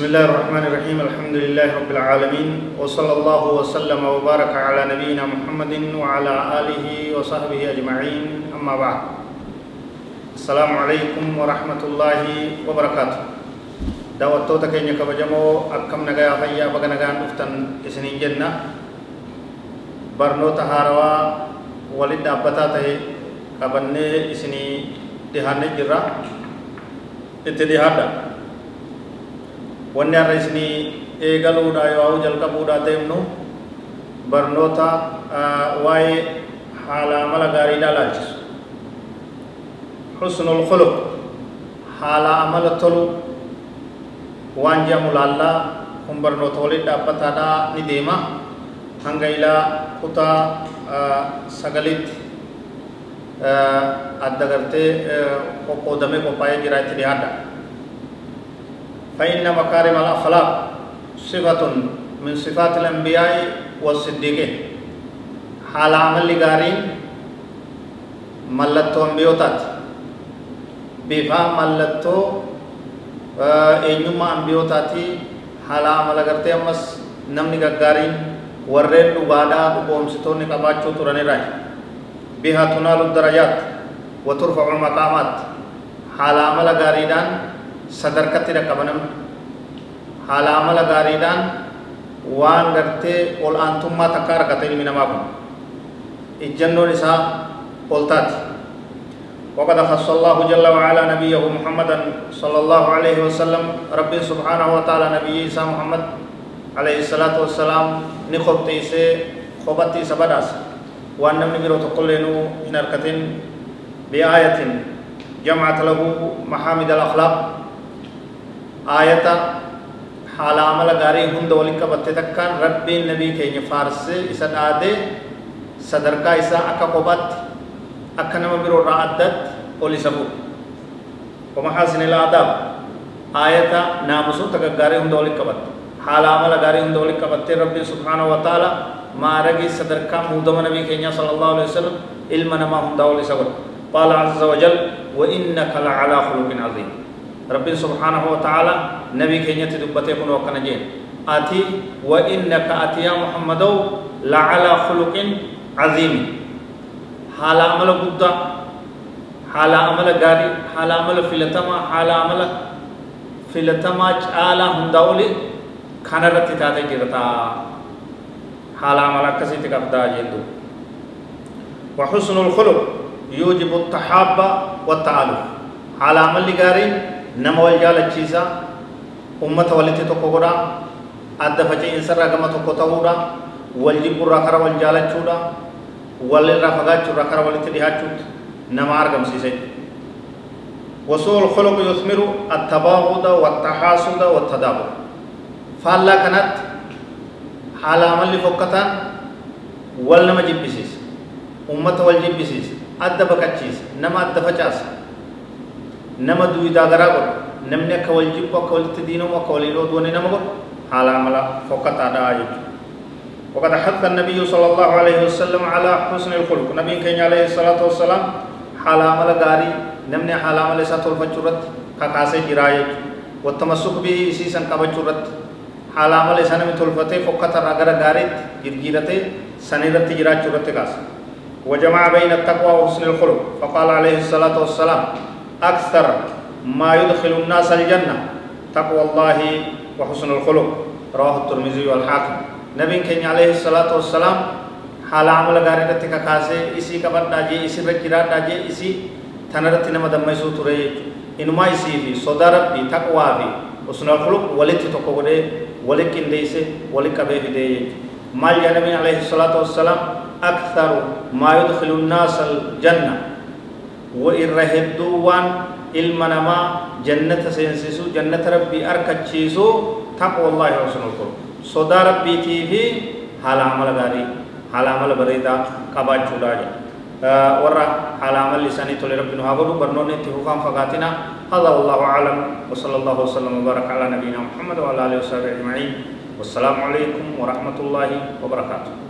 بسم الله الرحمن الرحيم الحمد لله رب العالمين وصلى الله وسلم وبارك على نبينا محمد وعلى آله وصحبه أجمعين أما بعد السلام عليكم ورحمة الله وبركاته دعوة توتك إنك بجمو أكم نغايا فيا بغنغا نفتن إسنين جنة برنو تهاروا ولد أبتاته قبني إسني تهاني جرى اتدهاني wanni har'a isinii eegaluudha yoo jalqabuudha deemnu barnoota waa'ee haala amala gaariidhaa laalchisu xusnul khuluq haala amala tolu waan jedhamu laallaa kun barnoota waliin dhaabbataadhaa ni deema hanga ilaa kutaa sagalitti adda gartee qoqqoodamee qophaa'ee jira itti dhiyaadha فإن مكارم الأخلاق صفة من صفات الأنبياء والصديقين حال عمل غارين ملتو أنبيوتات بفا ملتو eenyummaa ambiyootaati haala amala gartee ammas namni gaggaariin warreen dhugaadhaa dhugoomsitoonni qabaachuu turanirraa biha tunaalu darajaat wa turfacu maqaamaat haala amala gaariidhaan sadarkatti dhaqqaba namni haala amala gaariidhaan waan gartee ol aantummaa takka argata ilmi namaa kun ijjannoon isaa ol taati. وقد خص الله جل وعلا نبيه محمدا صلى الله عليه وسلم رب سبحانه وتعالى نبي عيسى محمد عليه الصلاة والسلام نخبتي سي خبتي سبداس وأن من بيرو تقلنو إن أركتين بآية جمعت له محامد الأخلاق آية حال عمل غاري هند ولك بتتكان رب النبي كي فارس إسد آده صدركا إسا أكا nama biroo irraa addatti ol isa fuudha ومحاسن الآداب آية ناموسو تغغاري هند ولي قبط حال عمل غاري هند ولي قبط رب سبحانه وتعالى ما رغي صدركا مودم نبي كينيا صلى الله عليه وسلم علم نما هند ولي سبر قال عز وجل وإنك لعلى خلق عظيم رب سبحانه وتعالى نبي كينيا تدبته كن وكنا جين آتي وإنك آتي يا محمد لعلى خلق عظيم amala guddaa haala amala gaarii haala amala filatamaa haala amala filatamaa caalaa hundaa oli kana irratti taatee jirta haala amala akkasitti qabdaa jendu وحسن الخلق يوجب التحاب والتعالف حال عمل غارين نما والجال تشيسا أمة ولتي تقوغرا أدى فجي إنسان رقم تقوتهورا والجب الرقر والجال تشورا walirraa fagaachuurraa kara walitti dhihaachuutti nama argamsiise وسوء الخلق يثمر التباغض والتحاسد والتدابر فالله كانت حال عمل فكتان والنما جبسيس أمة والجبسيس أدى بكتشيس نما أدى فجاس نما دوي داغرا قول نمني أكا والجب أكا والتدينو أكا والإلو دوني نما قول حال عمل فكتان آيوك وقد حث النبي صلى الله عليه وسلم على حسن الخلق نبي كان عليه الصلاة والسلام حال عمل غاري نمني حال عمل ساتول فجرت كاسي جراي والتمسك به سيسن كبجرت حال عمل سنة تلفته فقط رغر غاريت جرجيرته سنيرت جرا جرت كاس وجمع بين التقوى وحسن الخلق فقال عليه الصلاة والسلام أكثر ما يدخل الناس الجنة تقوى الله وحسن الخلق. رواه الترمذي والحاكم. نبي كان عليه الصلاة والسلام حال عمل غاري رتي كاسه اسی کبر داجي اسی رجرا داجي اسی تنرت نما دمسو تري انما اسی في صدا ربي تقوى في حسن الخلق ولت تقوده ولكن ليس ولك به دي. مال يا نبي عليه الصلاة والسلام أكثر ما يدخل الناس الجنة. وإن رهدوا وان ilma namaa جنة سينسسو جنة ربي أركتشيسو تقوى الله وحسن القلب صدا ربي تيفي حال عمل غاري حال عمل بريدا قبات شوراجي ورا حال عمل لساني تولي ربنا هابدو برنوني تفوفان فقاتنا. هذا والله أعلم وصلى الله وسلم وبارك على نبينا محمد وعلى آله وصحبه أجمعين. والسلام عليكم ورحمة الله وبركاته.